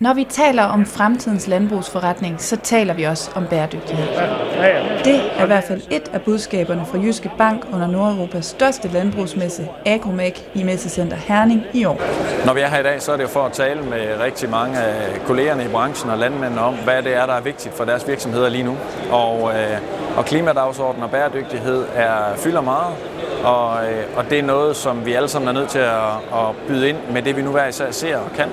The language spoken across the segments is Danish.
Når vi taler om fremtidens landbrugsforretning, så taler vi også om bæredygtighed. Det er i hvert fald et af budskaberne fra Jyske Bank under Nordeuropas største landbrugsmesse, Agromec, i Messecenter Herning i år. Når vi er her i dag, så er det jo for at tale med rigtig mange af kollegerne i branchen og landmændene om, hvad det er, der er vigtigt for deres virksomheder lige nu. Og, øh, og klimadagsordenen og bæredygtighed er, fylder meget, og, øh, og det er noget, som vi alle sammen er nødt til at, at byde ind med det, vi nu hver især ser og kan.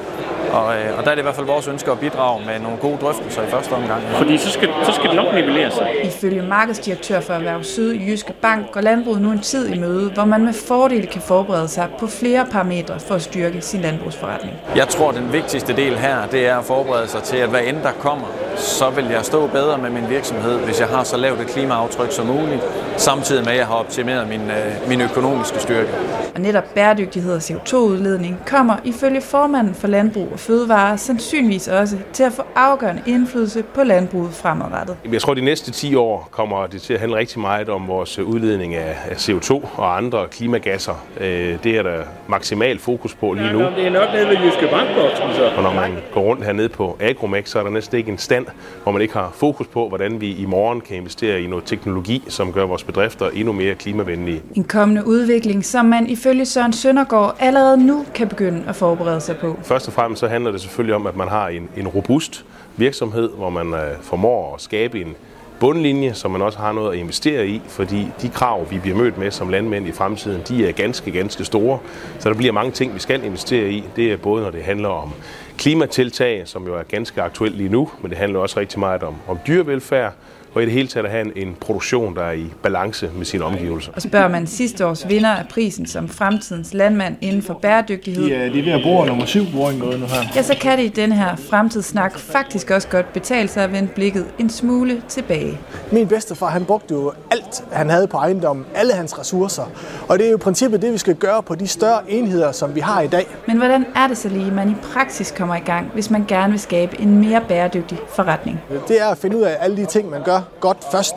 Og, øh, og der er det i hvert fald vores ønske at bidrage med nogle gode drøftelser i første omgang. Fordi så skal, så skal det nok nivellere sig. Ifølge markedsdirektør for Erhverv Syd i Jyske Bank går landbruget nu en tid i møde, hvor man med fordel kan forberede sig på flere parametre for at styrke sin landbrugsforretning. Jeg tror, den vigtigste del her, det er at forberede sig til, at hvad end der kommer, så vil jeg stå bedre med min virksomhed, hvis jeg har så lavt et klimaaftryk som muligt, samtidig med, at jeg har optimeret min, øh, min økonomiske styrke. Og netop bæredygtighed og CO2-udledning kommer ifølge formanden for Landbrug og Fødevare sandsynligvis også til at få afgørende indflydelse på landbruget fremadrettet. Jeg tror, at de næste 10 år kommer det til at handle rigtig meget om vores udledning af CO2 og andre klimagasser. Øh, det er der maksimal fokus på lige nu. Ja, det er nok nede ved Jyske Bank, så. Og når man går rundt hernede på Agromec, så er der næsten ikke en stand, hvor man ikke har fokus på, hvordan vi i morgen kan investere i noget teknologi, som gør vores bedrifter endnu mere klimavenlige. En kommende udvikling, som man ifølge Søren Søndergaard allerede nu kan begynde at forberede sig på. Først og fremmest så handler det selvfølgelig om, at man har en, en robust virksomhed, hvor man øh, formår at skabe en bundlinje, som man også har noget at investere i, fordi de krav, vi bliver mødt med som landmænd i fremtiden, de er ganske, ganske store. Så der bliver mange ting, vi skal investere i. Det er både, når det handler om klimatiltag, som jo er ganske aktuelt lige nu, men det handler også rigtig meget om, om dyrevelfærd, og i det hele taget at have en, en produktion, der er i balance med sine omgivelser. Og spørger man sidste års vinder af prisen som fremtidens landmand inden for bæredygtighed, Ja, de er ved at bruge nummer 7 boring noget nu her. ja, så kan det i den her fremtidssnak faktisk også godt betale sig at vende blikket en smule tilbage. Min bedstefar, han brugte jo alt, han havde på ejendommen, alle hans ressourcer. Og det er jo i princippet det, vi skal gøre på de større enheder, som vi har i dag. Men hvordan er det så lige, man i praksis kommer i gang, hvis man gerne vil skabe en mere bæredygtig forretning? Det er at finde ud af alle de ting, man gør godt først.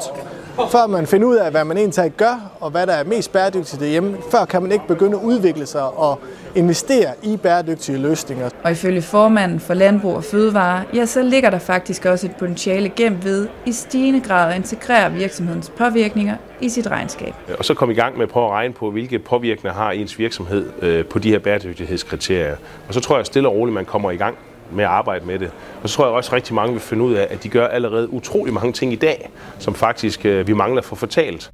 Før man finder ud af, hvad man egentlig gør, og hvad der er mest bæredygtigt derhjemme, før kan man ikke begynde at udvikle sig og investere i bæredygtige løsninger. Og ifølge formanden for Landbrug og Fødevare, ja, så ligger der faktisk også et potentiale gemt ved i stigende grad at integrere virksomhedens påvirkninger i sit regnskab. Og så komme i gang med at prøve at regne på, hvilke påvirkninger har ens virksomhed øh, på de her bæredygtighedskriterier. Og så tror jeg stille og roligt, man kommer i gang med at arbejde med det. Og så tror jeg også rigtig mange vil finde ud af, at de gør allerede utrolig mange ting i dag, som faktisk øh, vi mangler at få fortalt.